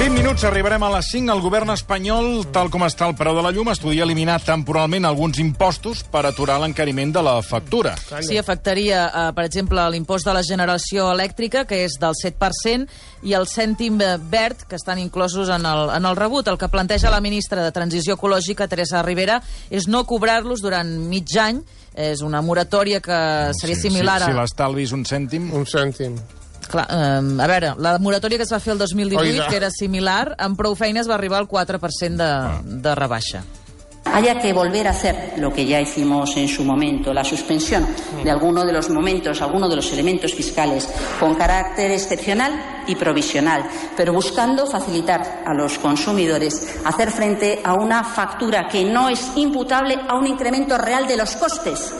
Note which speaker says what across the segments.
Speaker 1: 20 minuts, arribarem a les 5. El govern espanyol, tal com està el preu de la llum, estudia eliminar temporalment alguns impostos per aturar l'encariment de la factura.
Speaker 2: Sí, afectaria, eh, per exemple, l'impost de la generació elèctrica, que és del 7%, i el cèntim verd, que estan inclosos en el, en el rebut. El que planteja la ministra de Transició Ecològica, Teresa Rivera, és no cobrar-los durant mig any. És una moratòria que seria similar
Speaker 1: Si,
Speaker 2: a...
Speaker 1: si l'estalvi és un cèntim...
Speaker 3: Un cèntim.
Speaker 2: Clar, eh, a veure, la moratòria que es va fer el 2018,
Speaker 3: Oiga.
Speaker 2: que era similar, amb prou feines va arribar al 4% de, de rebaixa.
Speaker 4: haya que volver a hacer lo que ya hicimos en su momento, la suspensión de alguno de los momentos, alguno de los elementos fiscales con carácter excepcional y provisional, pero buscando facilitar a los consumidores hacer frente a una factura que no es imputable a un incremento real de los costes.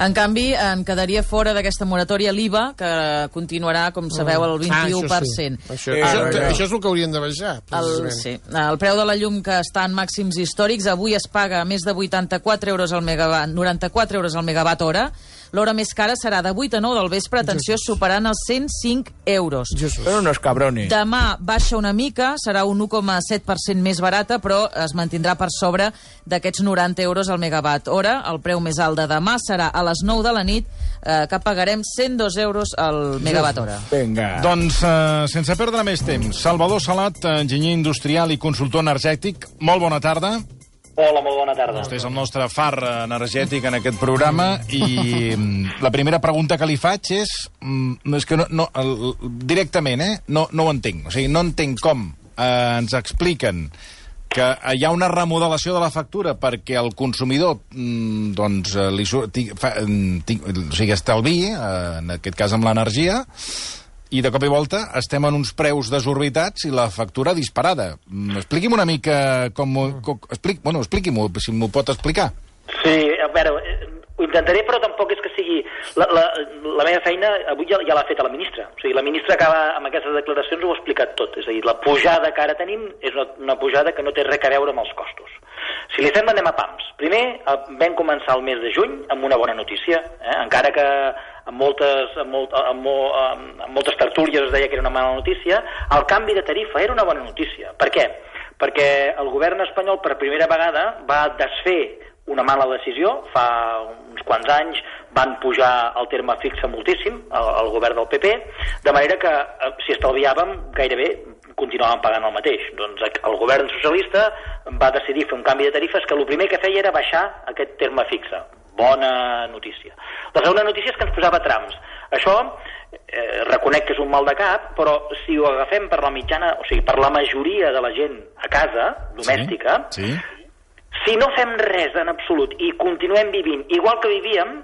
Speaker 2: En canvi, en quedaria fora d'aquesta moratòria l'IVA, que continuarà, com sabeu, al 21%.
Speaker 3: Ah, això, sí. això,
Speaker 1: Eh,
Speaker 3: això,
Speaker 1: eh,
Speaker 3: això és el que haurien de baixar,
Speaker 2: El,
Speaker 3: precisament.
Speaker 2: sí, el preu de la llum que està en màxims històrics avui es paga més de 84 euros al megawatt, 94 euros al megawatt hora. L'hora més cara serà de 8 a 9 del vespre, atenció, superant els 105 euros.
Speaker 3: Jesús.
Speaker 1: Són unos cabrones.
Speaker 2: Demà baixa una mica, serà un 1,7% més barata, però es mantindrà per sobre d'aquests 90 euros al megawatt hora. El preu més alt de demà serà a les 9 de la nit, eh, que pagarem 102 euros al megawatt hora.
Speaker 1: Vinga. Doncs, eh, sense perdre més temps, Salvador Salat, enginyer industrial i consultor energètic, molt bona tarda.
Speaker 5: Hola, molt bona tarda.
Speaker 1: Vostè és el nostre far energètic en aquest programa i mm, la primera pregunta que li faig és... mm, és que no, no, directament, eh? No, no ho entenc. O sigui, no entenc com eh, ens expliquen que hi ha una remodelació de la factura perquè el consumidor mm, doncs, eh, li surt, fa, o sigui, estalvi, eh, en aquest cas amb l'energia, i de cop i volta estem en uns preus desorbitats i la factura disparada. Mm, Expliqui'm una mica com... ho- com explic, bueno, expliqui-m'ho, si m'ho pot explicar.
Speaker 5: Sí, a veure, eh, ho intentaré, però tampoc és que sigui... La, la, la meva feina avui ja, ja l'ha fet la ministra. O sigui, la ministra acaba amb aquestes declaracions ho ha explicat tot. És a dir, la pujada que ara tenim és una, una pujada que no té res a veure amb els costos. Si li sembla, anem a pams. Primer, eh, vam començar el mes de juny amb una bona notícia, eh? encara que amb moltes, amb, molt, amb, mo- amb, moltes tertúlies es deia que era una mala notícia, el canvi de tarifa era una bona notícia. Per què? Perquè el govern espanyol per primera vegada va desfer una mala decisió. Fa uns quants anys van pujar el terme fixe moltíssim, el govern del PP, de manera que eh, si estalviàvem gairebé continuàvem pagant el mateix. Doncs el govern socialista va decidir fer un canvi de tarifes que el primer que feia era baixar aquest terme fixe. Bona notícia. La segona notícia és que ens posava trams. Això eh, reconec que és un mal de cap, però si ho agafem per la mitjana, o sigui, per la majoria de la gent a casa, domèstica,
Speaker 1: Sí?
Speaker 5: si no fem res en absolut i continuem vivint igual que vivíem,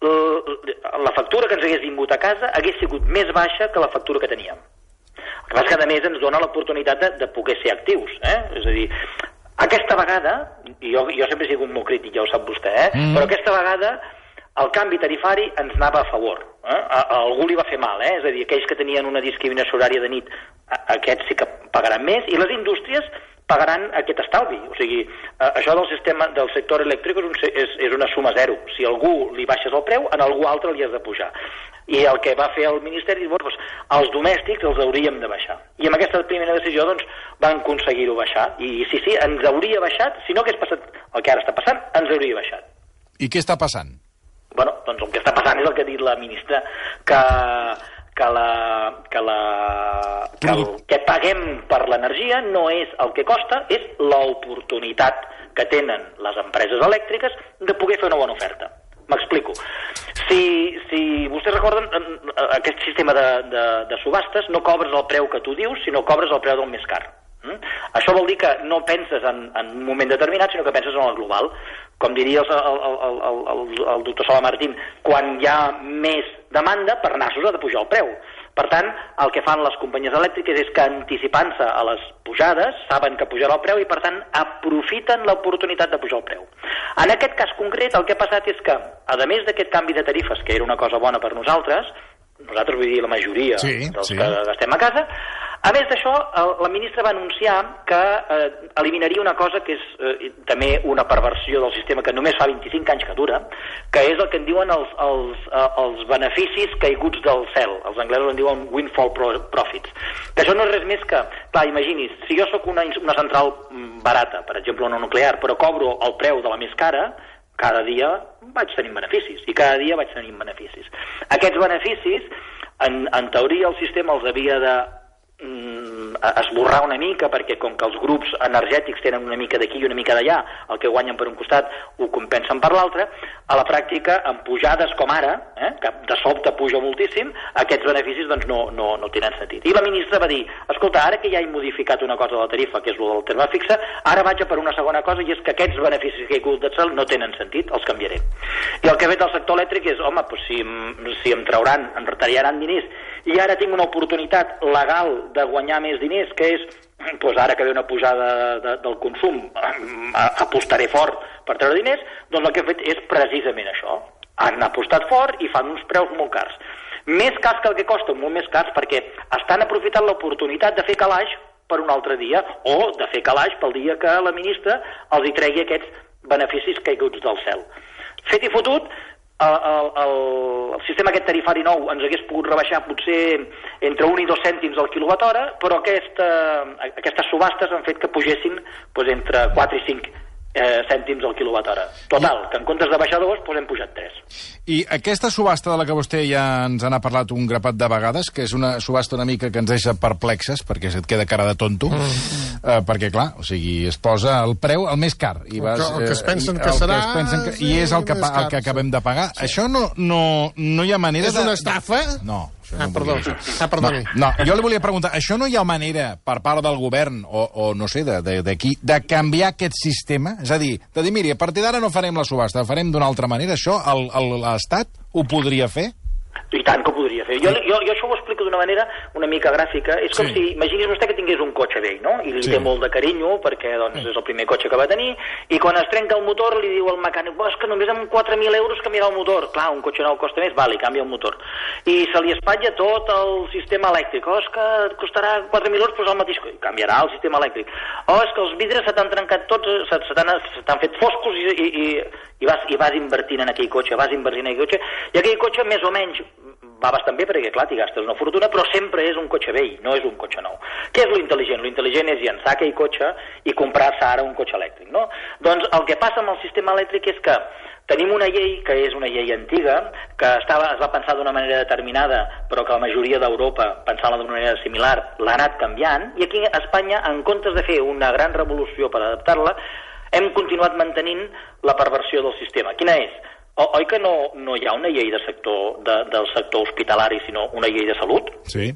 Speaker 5: la factura que ens hagués vingut a casa hagués sigut més baixa que la factura que teníem. El que passa que, a més, ens dona l'oportunitat de, de poder ser actius. Eh? És a dir, aquesta vegada, i jo, jo sempre he sigut molt crític, ja ho sap vostè, eh?
Speaker 1: Mm.
Speaker 5: però aquesta vegada el canvi tarifari ens anava a favor. Eh? A, a algú li va fer mal, eh? és a dir, aquells que tenien una discriminació horària de nit, a, aquests sí que pagaran més, i les indústries pagaran aquest estalvi. O sigui, eh, això del sistema del sector elèctric és, un, és, és una suma zero. Si algú li baixes el preu, en algú altre li has de pujar. I el que va fer el Ministeri bueno, doncs, els domèstics els hauríem de baixar. I amb aquesta primera decisió, doncs, van aconseguir-ho baixar. I sí, sí, ens hauria baixat, si no hagués passat el que ara està passant, ens hauria baixat.
Speaker 1: I què està passant?
Speaker 5: Bueno, doncs el que està passant és el que ha dit la ministra, que, que, la, que, la, que el que paguem per l'energia no és el que costa, és l'oportunitat que tenen les empreses elèctriques de poder fer una bona oferta. M'explico. Si, si vostès recorden, en- en aquest sistema de, de, de subhastes no cobres el preu que tu dius, sinó cobres el preu del més car. Mm? Això vol dir que no penses en, en un moment determinat, sinó que penses en el global. Com diria el, el, el, el, el, el doctor Sala Martín, quan hi ha més demanda, per nassos ha de pujar el preu. Per tant, el que fan les companyies elèctriques és que anticipant-se a les pujades, saben que pujarà el preu i, per tant, aprofiten l'oportunitat de pujar el preu. En aquest cas concret, el que ha passat és que, a més d'aquest canvi de tarifes, que era una cosa bona per nosaltres, nosaltres vull dir la majoria
Speaker 1: Sí,
Speaker 5: dels
Speaker 1: sí.
Speaker 5: que gastem a casa, A més d'això, la ministra va anunciar que eh, eliminaria una cosa que és eh, també una perversió del sistema que només fa 25 anys que dura, que és el que en diuen els, els, eh, els beneficis caiguts del cel. Els anglesos en diuen windfall pro profits. Que això no és res més que... Clar, imagini's, si jo sóc una, una central mm, barata, per exemple una nuclear, però cobro el preu de la més cara, cada dia vaig tenint beneficis, i cada dia vaig tenint beneficis. Aquests beneficis, en, en teoria, el sistema els havia de esborrar una mica, perquè com que els grups energètics tenen una mica d'aquí i una mica d'allà, el que guanyen per un costat ho compensen per l'altre, a la pràctica, amb pujades com ara, eh, que de sobte puja moltíssim, aquests beneficis doncs, no, no, no tenen sentit. I la ministra va dir, escolta, ara que ja he modificat una cosa de la tarifa, que és el del terme fixe, ara vaig a per una segona cosa, i és que aquests beneficis que he hagut de cel no tenen sentit, els canviaré. I el que ha fet el sector elèctric és, home, doncs si, si em trauran, em retallaran diners, i ara tinc una oportunitat legal de guanyar més diners, que és doncs ara que ve una pujada de, del consum, apostaré fort per treure diners, doncs el que he fet és precisament això. Han apostat fort i fan uns preus molt cars. Més cars que el que costa, molt més cars, perquè estan aprofitant l'oportunitat de fer calaix per un altre dia, o de fer calaix pel dia que la ministra els hi tregui aquests beneficis caiguts del cel. Fet i fotut, el, el, el, sistema aquest tarifari nou ens hagués pogut rebaixar potser entre 1 i 2 cèntims al quilowatt hora, però aquesta, aquestes subhastes han fet que pugessin doncs, entre 4 i 5 eh, cèntims al quilowatt hora. Total, que en comptes de baixar dos, doncs hem pujat 3.
Speaker 1: I aquesta subhasta de la que vostè ja ens n'ha parlat un grapat de vegades, que és una subhasta una mica que ens deixa perplexes, perquè se't queda cara de tonto, mm. eh, perquè, clar, o sigui, es posa el preu el més car. I
Speaker 3: El
Speaker 1: vas,
Speaker 3: que- el que es
Speaker 1: eh,
Speaker 3: pensen
Speaker 1: i-
Speaker 3: que
Speaker 1: el
Speaker 3: serà,
Speaker 1: es pensen que, I
Speaker 3: sí,
Speaker 1: és el que, pa, el
Speaker 3: car,
Speaker 1: que
Speaker 3: sí.
Speaker 1: acabem de pagar. Això no, no, no hi ha manera
Speaker 3: És
Speaker 1: de...
Speaker 3: una estafa?
Speaker 1: No. Això
Speaker 3: Ah,
Speaker 1: no
Speaker 3: perdó.
Speaker 1: volia.
Speaker 3: Ah, perdoni.
Speaker 1: No, no, jo li volia preguntar, això no hi ha manera per part del govern, o, o no sé, de, de, de qui, de canviar aquest sistema? És a dir, de dir, miri, a partir d'ara no farem la subhasta, farem d'una altra manera. Això l'Estat ho podria fer?
Speaker 5: I tant que ho podria fer. Jo, jo, jo això ho explico d'una manera una mica gràfica. És com
Speaker 1: Sí.
Speaker 5: si, imagini's vostè que tingués un cotxe vell, no? I li
Speaker 1: Sí.
Speaker 5: té molt de carinyo, perquè doncs, és el primer cotxe que va tenir, i quan es trenca el motor li diu al mecànic, "Bo, és que només amb 4.000 euros canviarà el motor. Clar, un cotxe nou costa més, vale, canvia el motor. I se li espatlla tot el sistema elèctric. Oh, és que costarà 4.000 euros posar el mateix... Canviarà el sistema elèctric. Oh, és que els vidres se t'han trencat tots, se t'han fet foscos i, i, i, i, vas, i vas invertint en aquell cotxe, vas invertint en aquell cotxe, i aquell cotxe més o menys va bastant bé perquè, clar, t'hi gastes una fortuna, però sempre és un cotxe vell, no és un cotxe nou. Què és lo intel·ligent? Lo intel·ligent és llançar aquell cotxe i comprar-se ara un cotxe elèctric, no? Doncs el que passa amb el sistema elèctric és que tenim una llei que és una llei antiga, que estava, es va pensar d'una manera determinada, però que la majoria d'Europa, pensant-la d'una manera similar, l'ha anat canviant, i aquí a Espanya, en comptes de fer una gran revolució per adaptar-la, hem continuat mantenint la perversió del sistema. Quina és? O, oi que no, no hi ha una llei de sector, de, del sector hospitalari, sinó una llei de salut?
Speaker 1: Sí.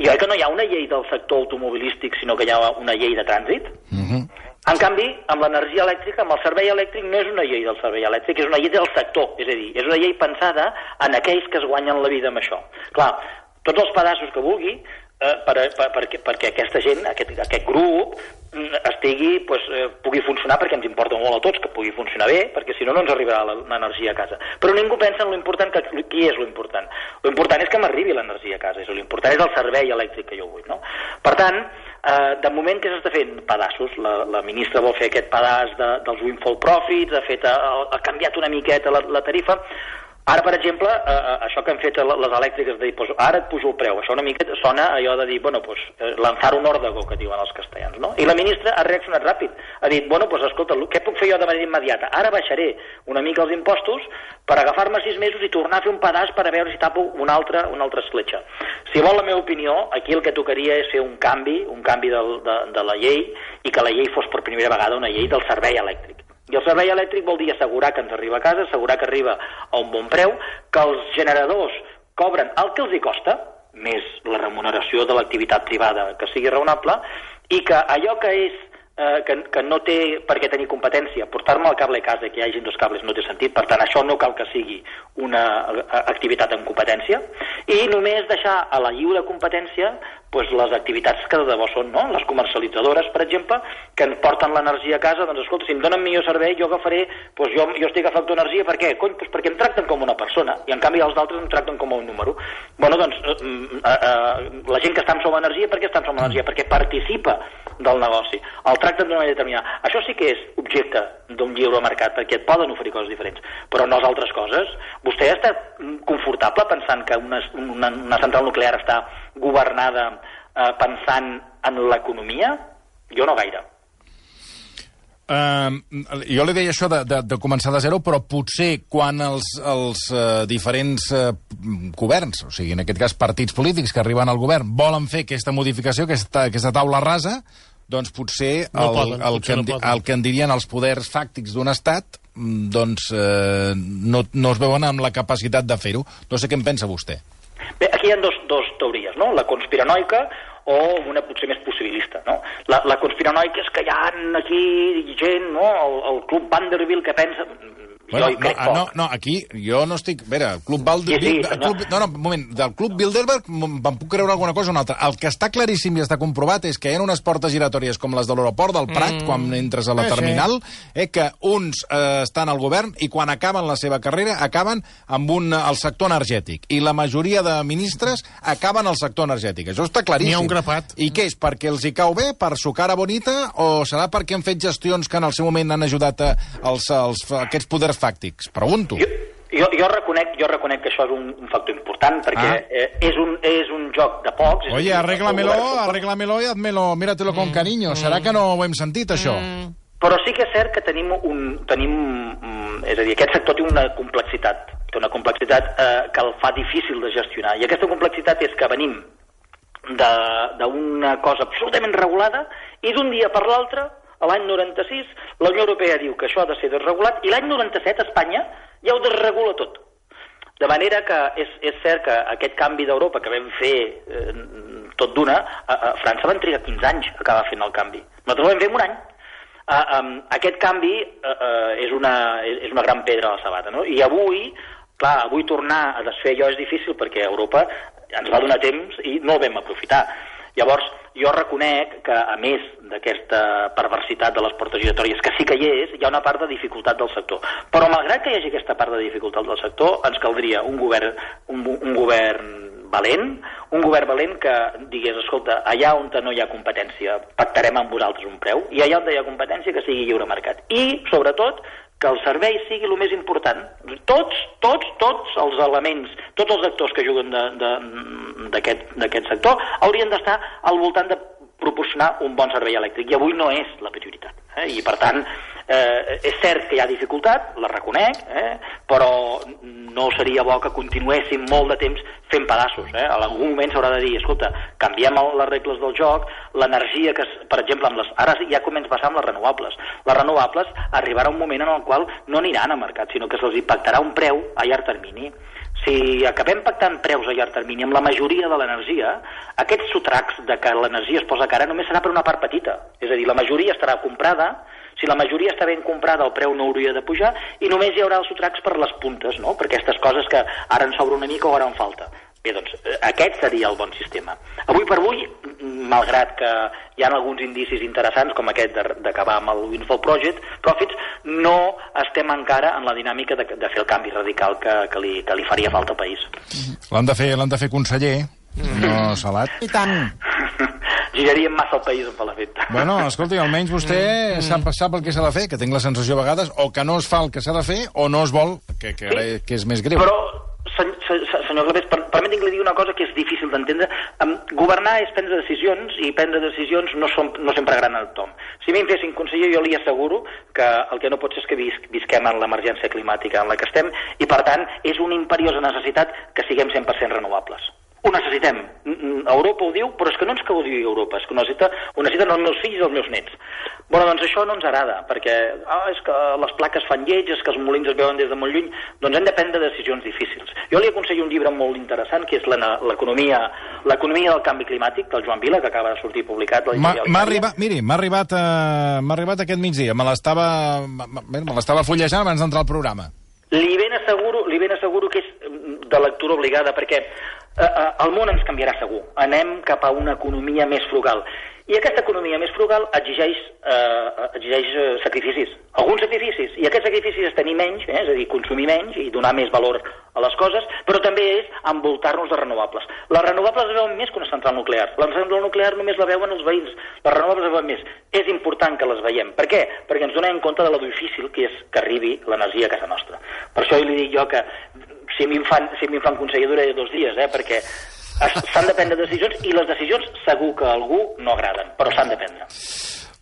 Speaker 5: I oi que no hi ha una llei del sector automobilístic, sinó que hi ha una llei de trànsit?
Speaker 1: Uh -huh.
Speaker 5: En canvi, amb l'energia elèctrica, amb el servei elèctric, no és una llei del servei elèctric, és una llei del sector. És a dir, és una llei pensada en aquells que es guanyen la vida amb això. Clar, tots els pedaços que vulgui, eh, per, per, perquè, perquè aquesta gent, aquest, aquest grup, mm, estigui, pues, eh, pugui funcionar perquè ens importa molt a tots que pugui funcionar bé, perquè si no no ens arribarà l'energia a casa. Però ningú pensa en l'important, que qui és l'important? L'important és que m'arribi l'energia a casa, és l'important és el servei elèctric que jo vull, no? Per tant, eh, de moment que s'està fent pedaços, la, la ministra vol fer aquest pedaç de, dels windfall profits, ha, fet, ha, ha canviat una miqueta la, la tarifa, Ara, per exemple, eh, eh, això que han fet les elèctriques de dir, pues, ara et pujo el preu, això una mica sona allò de dir, bueno, pues, eh, lanzar un òrdago, que diuen els castellans, no? I la ministra ha reaccionat ràpid, ha dit, bueno, pues, escolta, què puc fer jo de manera immediata? Ara baixaré una mica els impostos per agafar-me sis mesos i tornar a fer un pedaç per a veure si tapo una altra, una altra escletxa. Si vol la meva opinió, aquí el que tocaria és fer un canvi, un canvi del, de, de la llei, i que la llei fos per primera vegada una llei del servei elèctric. I el servei elèctric vol dir assegurar que ens arriba a casa, assegurar que arriba a un bon preu, que els generadors cobren el que els hi costa, més la remuneració de l'activitat privada que sigui raonable, i que allò que és eh, que, que no té per què tenir competència. Portar-me el cable a casa que hi hagin dos cables no té sentit, per tant, això no cal que sigui una eh, activitat en competència, i només deixar a la lliure competència pues, les activitats que de debò són, no? Les comercialitzadores, per exemple, que en porten l'energia a casa, doncs escolta, si em donen millor servei, jo agafaré, doncs jo, jo estic a factor energia, per què? Cony, doncs perquè em tracten com una persona, i en canvi els d'altres em tracten com un número. Bueno, doncs, eh, eh, eh, la gent que està en Som Energia, per què està en Som Energia? Perquè participa del negoci. El tracten d'una manera determinada. Això sí que és objecte d'un lliure mercat, perquè et poden oferir coses diferents, però no és altres coses. Vostè està confortable pensant que una, una, una central nuclear està governada eh, pensant en l'economia? Jo no gaire.
Speaker 1: Uh, jo li deia això de, de, de començar de zero, però potser quan els, els uh, diferents uh, governs, o sigui, en aquest cas partits polítics que arriben al govern, volen fer aquesta modificació, aquesta, aquesta taula rasa, doncs potser,
Speaker 3: No
Speaker 1: el,
Speaker 3: poden,
Speaker 1: el,
Speaker 3: potser
Speaker 1: que,
Speaker 3: no poden.
Speaker 1: el que en dirien els poders fàctics d'un estat mm, doncs eh, no, no es veuen amb la capacitat de fer-ho. No sé què en pensa vostè.
Speaker 5: Bé, aquí hi ha dos, dos teories, no? La conspiranoica o una potser més possibilista, no? La, la conspiranoica és que hi ha aquí gent, no? El, el club Vanderbilt que pensa...
Speaker 1: Bueno, no, ah,
Speaker 5: poc.
Speaker 1: no, no, aquí jo no estic... A veure, el Club Balde...
Speaker 5: Sí, sí,
Speaker 1: club, no, no, un moment, del Club Bilderberg em puc creure alguna cosa o una altra. El que està claríssim i està comprovat és que hi ha unes portes giratòries com les de l'aeroport del Prat, mm. quan entres a la
Speaker 3: Sí, sí.
Speaker 1: terminal, eh, que uns eh, estan al govern i quan acaben la seva carrera acaben amb un, el sector energètic. I la majoria de ministres acaben al sector energètic. Això està claríssim.
Speaker 3: N'hi ha un grapat.
Speaker 1: I què és? Perquè els hi cau bé? Per su cara bonita? O serà perquè han fet gestions que en el seu moment han ajudat a, als, als, a aquests poders fàctics? Pregunto.
Speaker 5: Jo, jo, jo, reconec, jo reconec que això és un, un factor important, perquè
Speaker 1: Ah.
Speaker 5: eh, és, un, és un joc de pocs.
Speaker 1: Oye, arréglamelo, arréglamelo i hazmelo, míratelo con cariño. Serà que no ho hem sentit, això?
Speaker 5: Però sí que és cert que tenim un... Tenim, mm, és a dir, aquest sector té una complexitat, té una complexitat eh, que el fa difícil de gestionar. I aquesta complexitat és que venim de- d'una cosa absolutament regulada i d'un dia per l'altre, l'any 96, la Unió Europea diu que això ha de ser desregulat i l'any 97 Espanya ja ho desregula tot. De manera que és, és cert que aquest canvi d'Europa que vam fer eh, tot d'una, a, a França van trigar 15 anys a acabar fent el canvi. Nosaltres ho vam fer en un any. Uh, um, aquest canvi uh, uh, és, una, és una gran pedra a la sabata, no? I avui, clar, avui tornar a desfer allò és difícil perquè Europa ens va donar temps i no el vam aprofitar. Llavors, jo reconec que, a més d'aquesta perversitat de les portes giratòries, que sí que hi és, hi ha una part de dificultat del sector. Però malgrat que hi hagi aquesta part de dificultat del sector, ens caldria un govern, un, un govern valent, un govern valent que digués, escolta, allà on no hi ha competència pactarem amb vosaltres un preu, i allà on hi ha competència que sigui lliure mercat. I, sobretot, que el servei sigui el més important. Tots, tots, tots els elements, tots els actors que juguen d'aquest sector haurien d'estar al voltant de proporcionar un bon servei elèctric, i avui no és la prioritat. Eh? I, per tant, eh, és cert que hi ha dificultat, la reconec, eh? però no seria bo que continuéssim molt de temps fent pedaços. Eh? En algun moment s'haurà de dir, escolta, canviem les regles del joc, l'energia que, per exemple, amb les, ara ja comença a passar amb les renovables. Les renovables arribarà un moment en el qual no aniran a mercat, sinó que se'ls impactarà un preu a llarg termini. Si acabem pactant preus a llarg termini amb la majoria de l'energia, aquests sotracs de que l'energia es posa cara només serà per una part petita. És a dir, la majoria estarà comprada, si la majoria està ben comprada el preu no hauria de pujar i només hi haurà els sotracs per les puntes, no? per aquestes coses que ara en sobra una mica o ara en falta. Bé, doncs, eh, aquest seria el bon sistema. Avui per avui, malgrat que hi ha alguns indicis interessants, com aquest de- d'acabar amb el Windfall Project, Profits, no estem encara en la dinàmica de, de fer el canvi radical que, que, li, que li faria falta al país.
Speaker 1: L'han de fer, l'han de fer conseller, no Salat.
Speaker 3: I tant.
Speaker 5: Giraríem massa el país en fa l'efecte.
Speaker 1: Bueno, escolti, almenys vostè sap, sap el que s'ha de fer, que tinc la sensació a vegades o que no es fa el que s'ha de fer o no es vol, que, que, ara, que és més greu.
Speaker 5: Però, sen, sen, sen- senyor Clavés, per, permeti'm que li digui una cosa que és difícil d'entendre. Governar és prendre decisions i prendre decisions no, som, no sempre agraden a tothom. Si em fessin conseller, jo li asseguro que el que no pot ser és que vis, visquem en l'emergència climàtica en la que estem i, per tant, és una imperiosa necessitat que siguem 100% renovables. Ho necessitem. Mm, mm, Europa ho diu, però és que no ens que ho digui Europa, és que ho, necessita, ho necessiten els meus fills i els meus nets. Bueno, doncs això no ens agrada, perquè ah, és que les plaques fan lleig, és que els molins es veuen des de molt lluny, doncs hem de prendre decisions difícils. Jo li aconsello un llibre molt interessant, que és la- l'economia l'economia del canvi climàtic, del Joan Vila, que acaba de sortir publicat.
Speaker 1: M'ha arribat, miri, m'ha arribat, uh, arribat aquest migdia. Me l'estava me- l'estava fullejant abans d'entrar al programa.
Speaker 5: Li ben asseguro, li ben asseguro que és mm, de lectura obligada, perquè el món ens canviarà segur. Anem cap a una economia més frugal. I aquesta economia més frugal exigeix, eh, exigeix eh, sacrificis, alguns sacrificis. I aquests sacrificis és tenir menys, eh, és a dir, consumir menys i donar més valor a les coses, però també és envoltar-nos de renovables. Les renovables es veuen més que una central nuclear. La central nuclear només la veuen els veïns. Les renovables es veuen més. És important que les veiem. Per què? Perquè ens donem compte de lo difícil que és que arribi l'energia a casa nostra. Per això li dic jo que si a mi em fan, si a mi em fan conseller duraré dos dies, eh, perquè s'han de prendre decisions i les decisions segur que a algú no agraden, però s'han de prendre.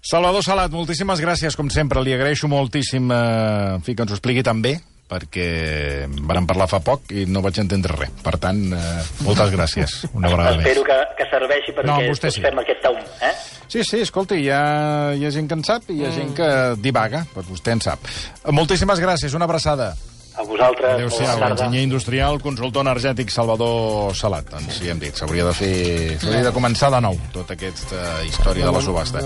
Speaker 1: Salvador Salat, moltíssimes gràcies, com sempre. Li agraeixo moltíssim eh, en fi, que ens ho expliqui tan bé, perquè vàrem parlar fa poc i no vaig entendre res. Per tant, eh, moltes gràcies, una vegada
Speaker 5: Espero
Speaker 1: més.
Speaker 5: que, que serveixi perquè
Speaker 1: No, vostè sí.
Speaker 5: fem aquest taum. Eh?
Speaker 1: Sí, sí, escolti, hi ha, hi ha gent que en sap i hi ha gent que divaga, doncs vostè en sap. Moltíssimes gràcies, una abraçada.
Speaker 5: A vosaltres,
Speaker 1: Adéu-siau, enginyer industrial, consultor energètic Salvador Salat. Doncs ja hem dit, s'hauria de fer... S'hauria de començar de nou, tota aquesta història de la subhasta.